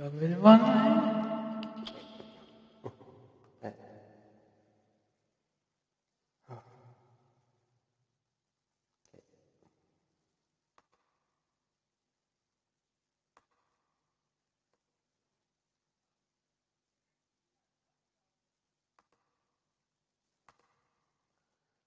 Everyone. one